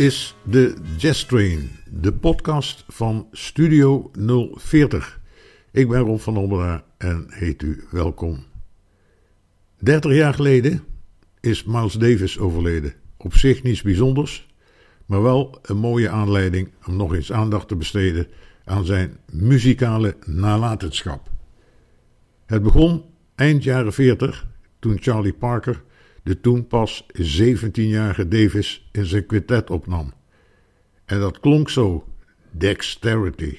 Is de Jazz Train, de podcast van Studio 040. Ik ben Rob van Ombera en heet u welkom. 30 jaar geleden is Miles Davis overleden. Op zich niets bijzonders, maar wel een mooie aanleiding om nog eens aandacht te besteden aan zijn muzikale nalatenschap. Het begon eind jaren 40 toen Charlie Parker de toen pas 17-jarige Davis in zijn quintet opnam. En dat klonk zo: Dexterity.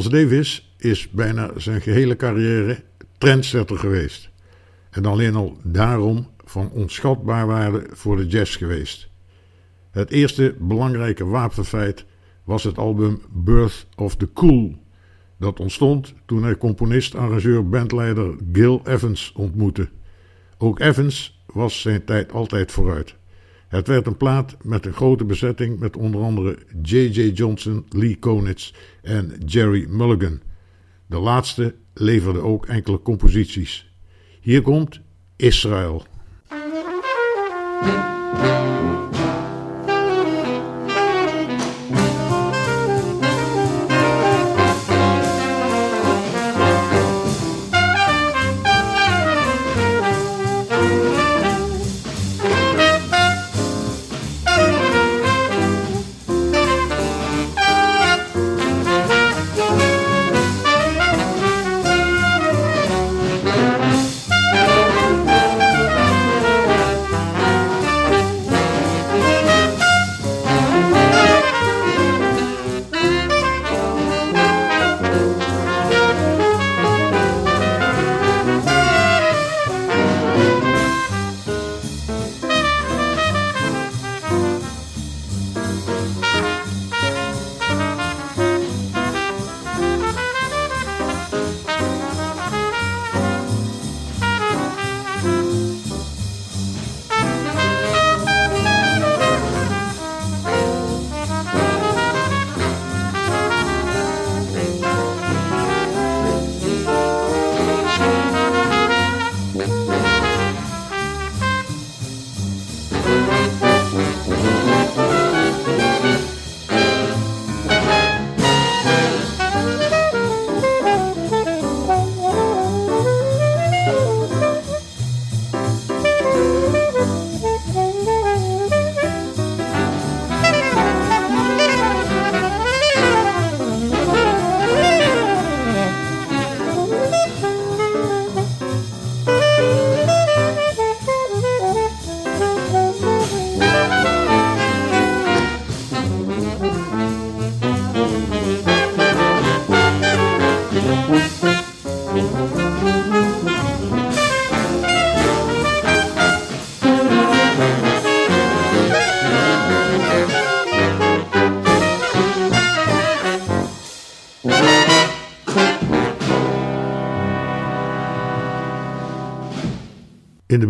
Miles Davis is bijna zijn gehele carrière trendsetter geweest. En alleen al daarom van onschatbaar waarde voor de jazz geweest. Het eerste belangrijke wapenfeit was het album Birth of the Cool. Dat ontstond toen hij componist, arrangeur, bandleider Gil Evans ontmoette. Ook Evans was zijn tijd altijd vooruit. Het werd een plaat met een grote bezetting met onder andere J.J. Johnson, Lee Konitz en Jerry Mulligan. De laatste leverde ook enkele composities. Hier komt Israël.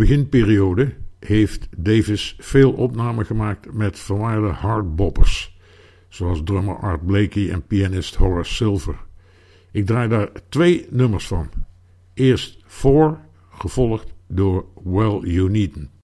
Beginperiode heeft Davis veel opnamen gemaakt met verwaarde hardboppers, zoals drummer Art Blakey en pianist Horace Silver. Ik draai daar twee nummers van. Eerst Four, gevolgd door Well You Needn't.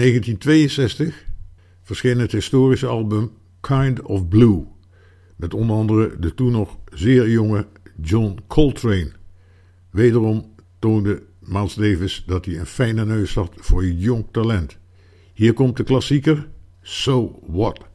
1962 verscheen het historische album Kind of Blue, met onder andere de toen nog zeer jonge John Coltrane. Wederom toonde Miles Davis dat hij een fijne neus had voor jong talent. Hier komt de klassieker So What.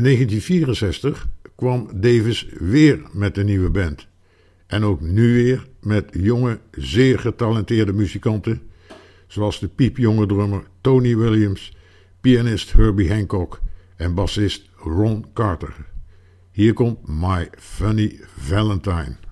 In 1964 kwam Davis weer met een nieuwe band. En ook nu weer met jonge, zeer getalenteerde muzikanten, zoals de piepjonge drummer Tony Williams, pianist Herbie Hancock en bassist Ron Carter. Hier komt My Funny Valentine.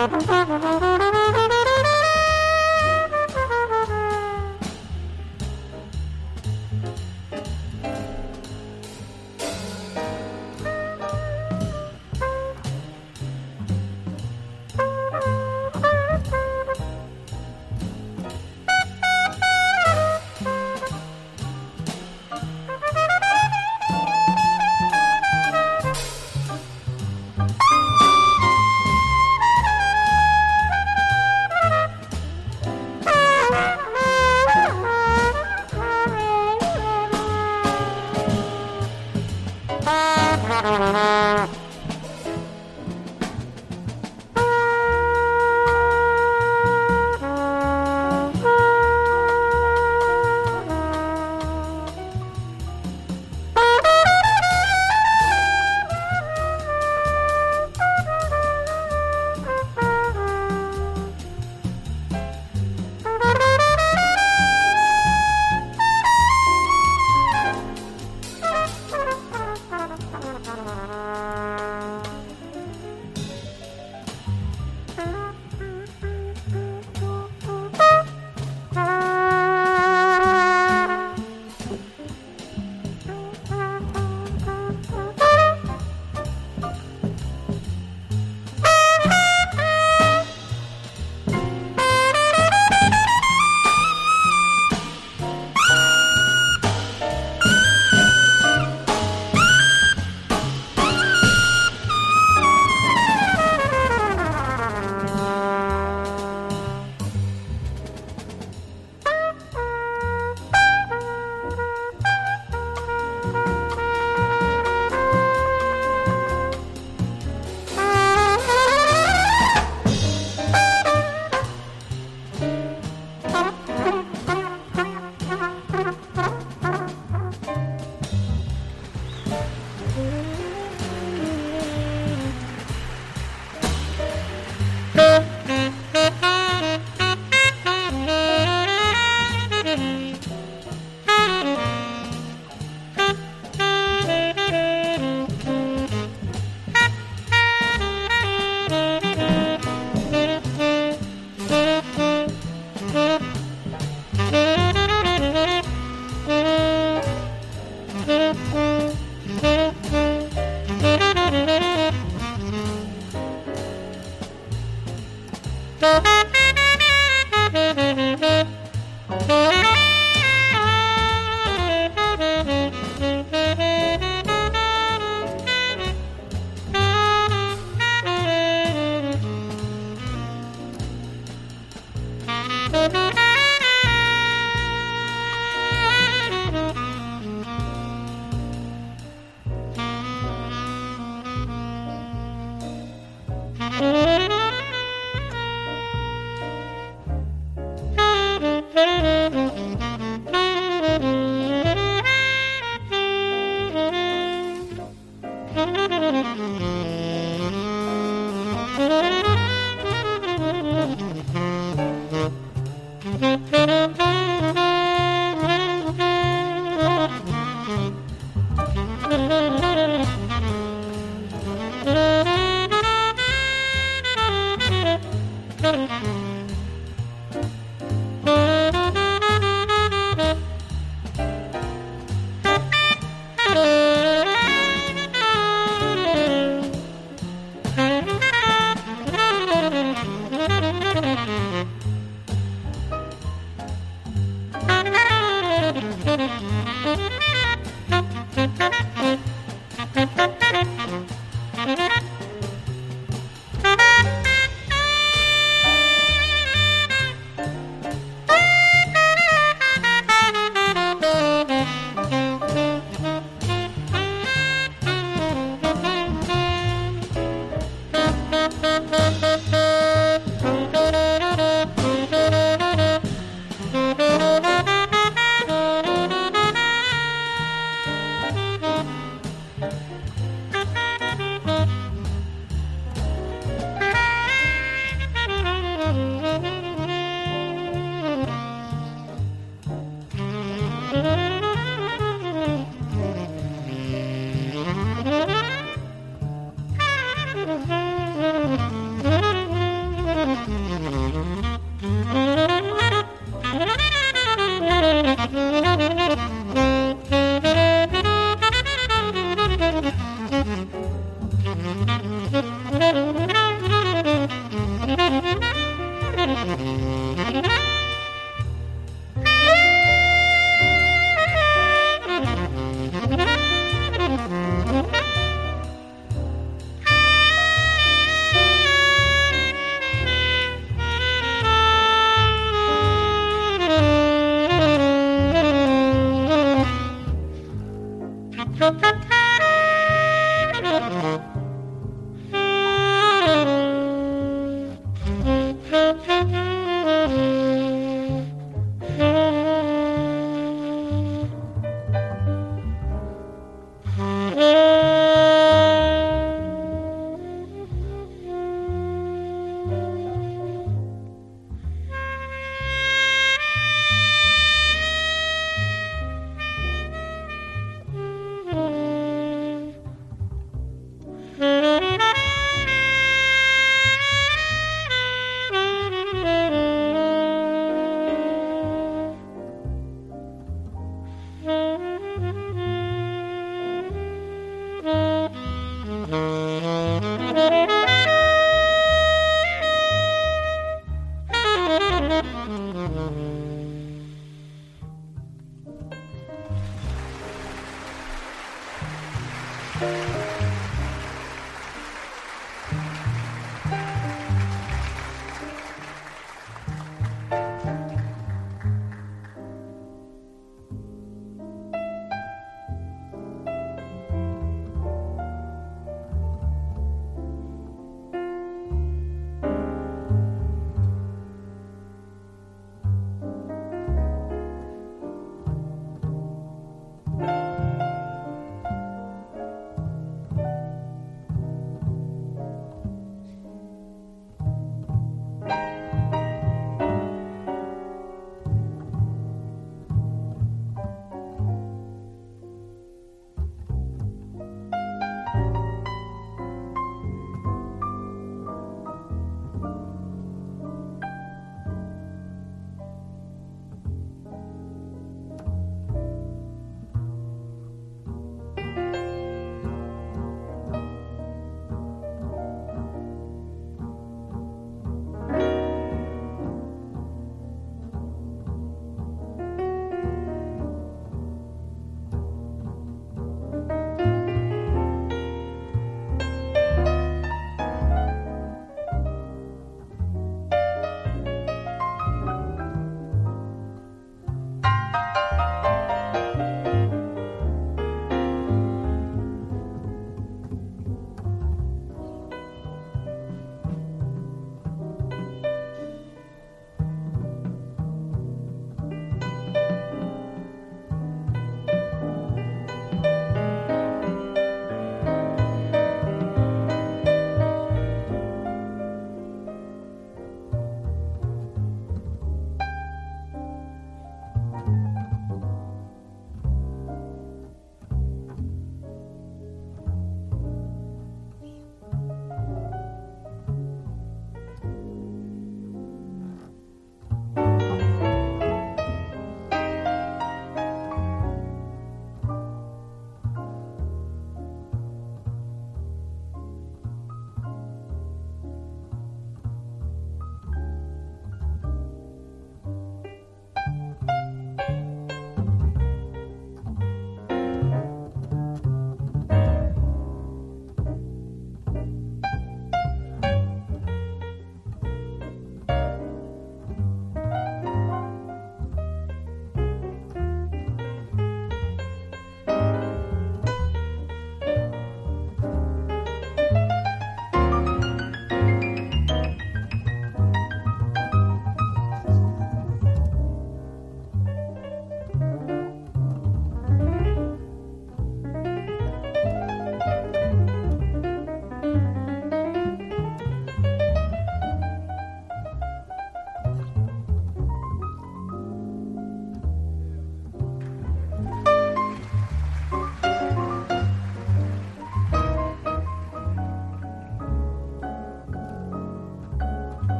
Ha ha ha!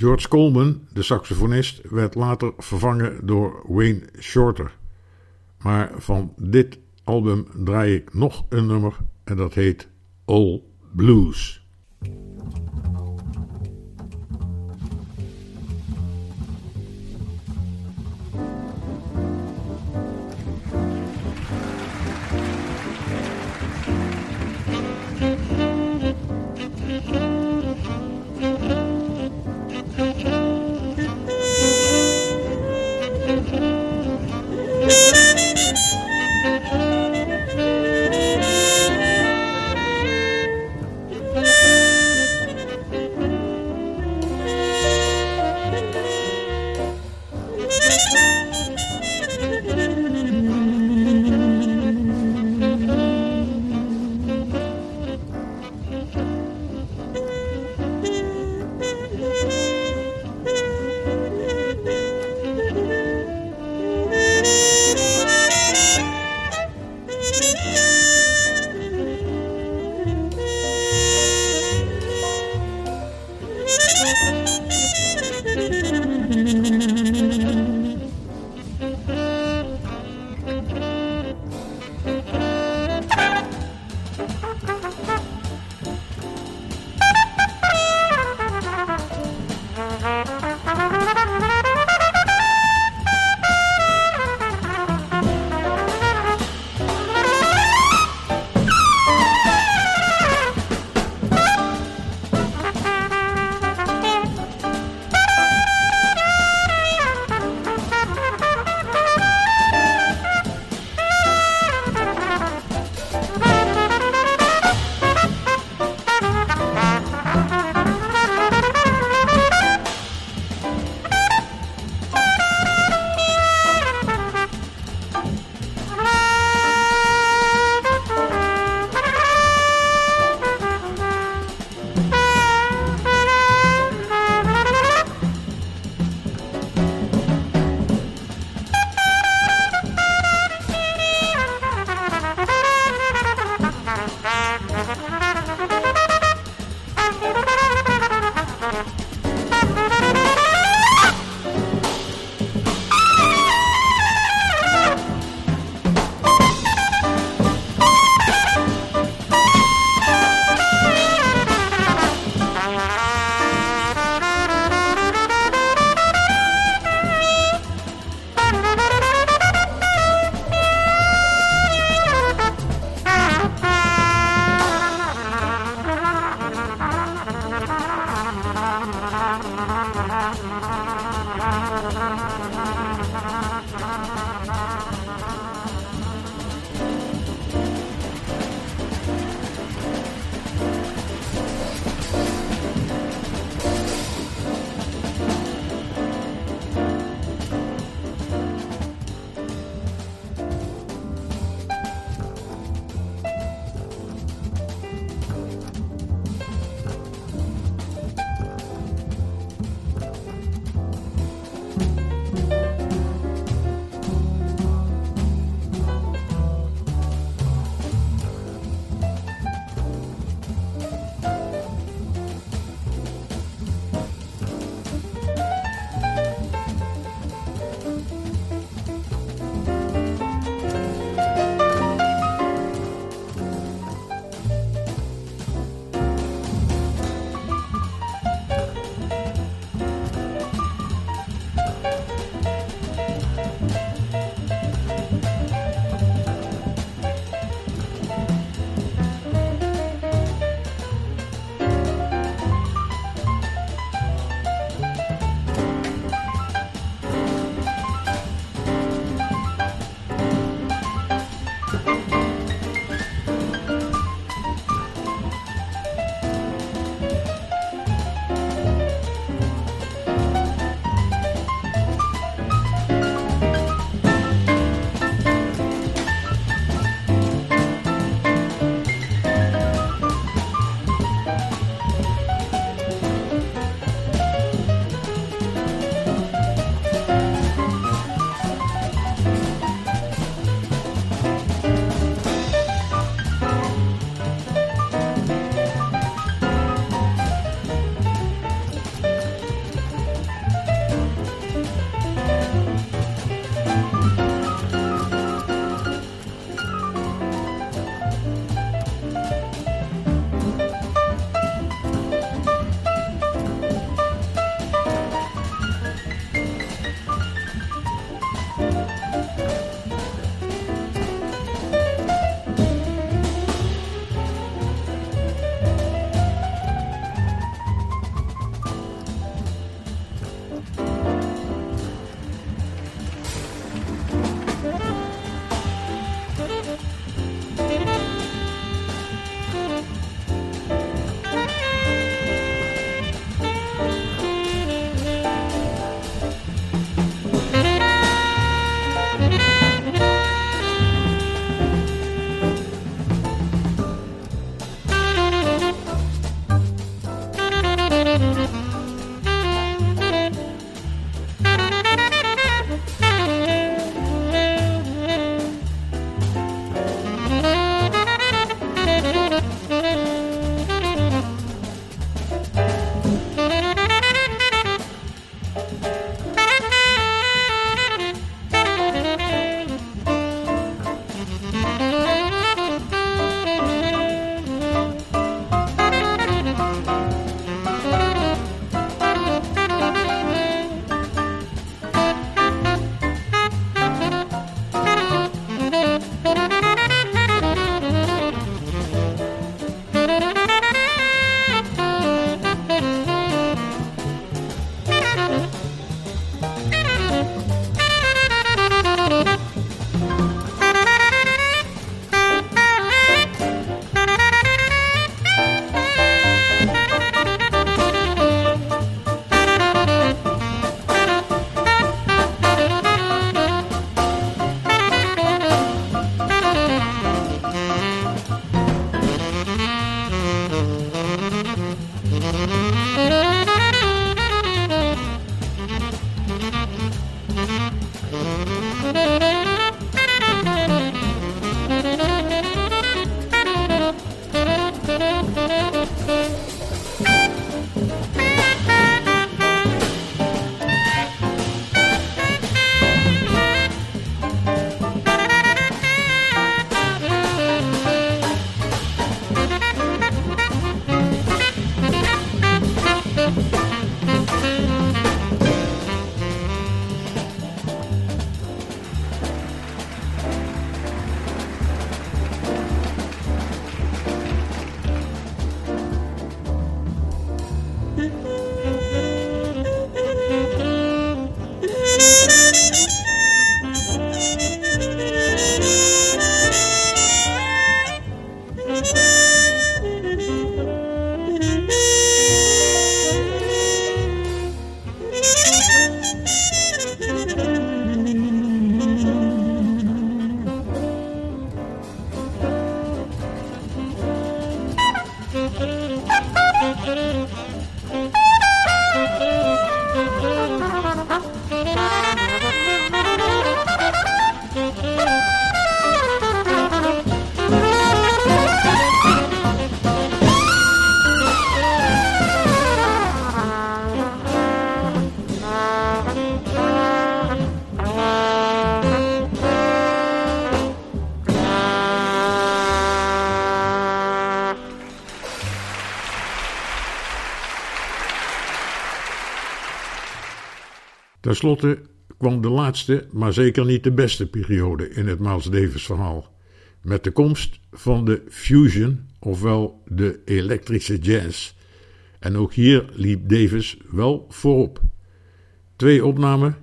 George Coleman, de saxofonist, werd later vervangen door Wayne Shorter. Maar van dit album draai ik nog een nummer en dat heet All Blues. Ten slotte kwam de laatste, maar zeker niet de beste periode in het Miles Davis verhaal. Met de komst van de fusion, ofwel de elektrische jazz. En ook hier liep Davis wel voorop. Twee opnamen.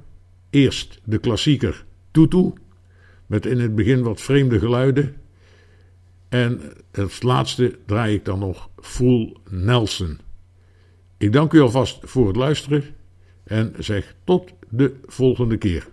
Eerst de klassieker Tutu, met in het begin wat vreemde geluiden. En het laatste draai ik dan nog Full Nelson. Ik dank u alvast voor het luisteren en zeg tot de volgende keer.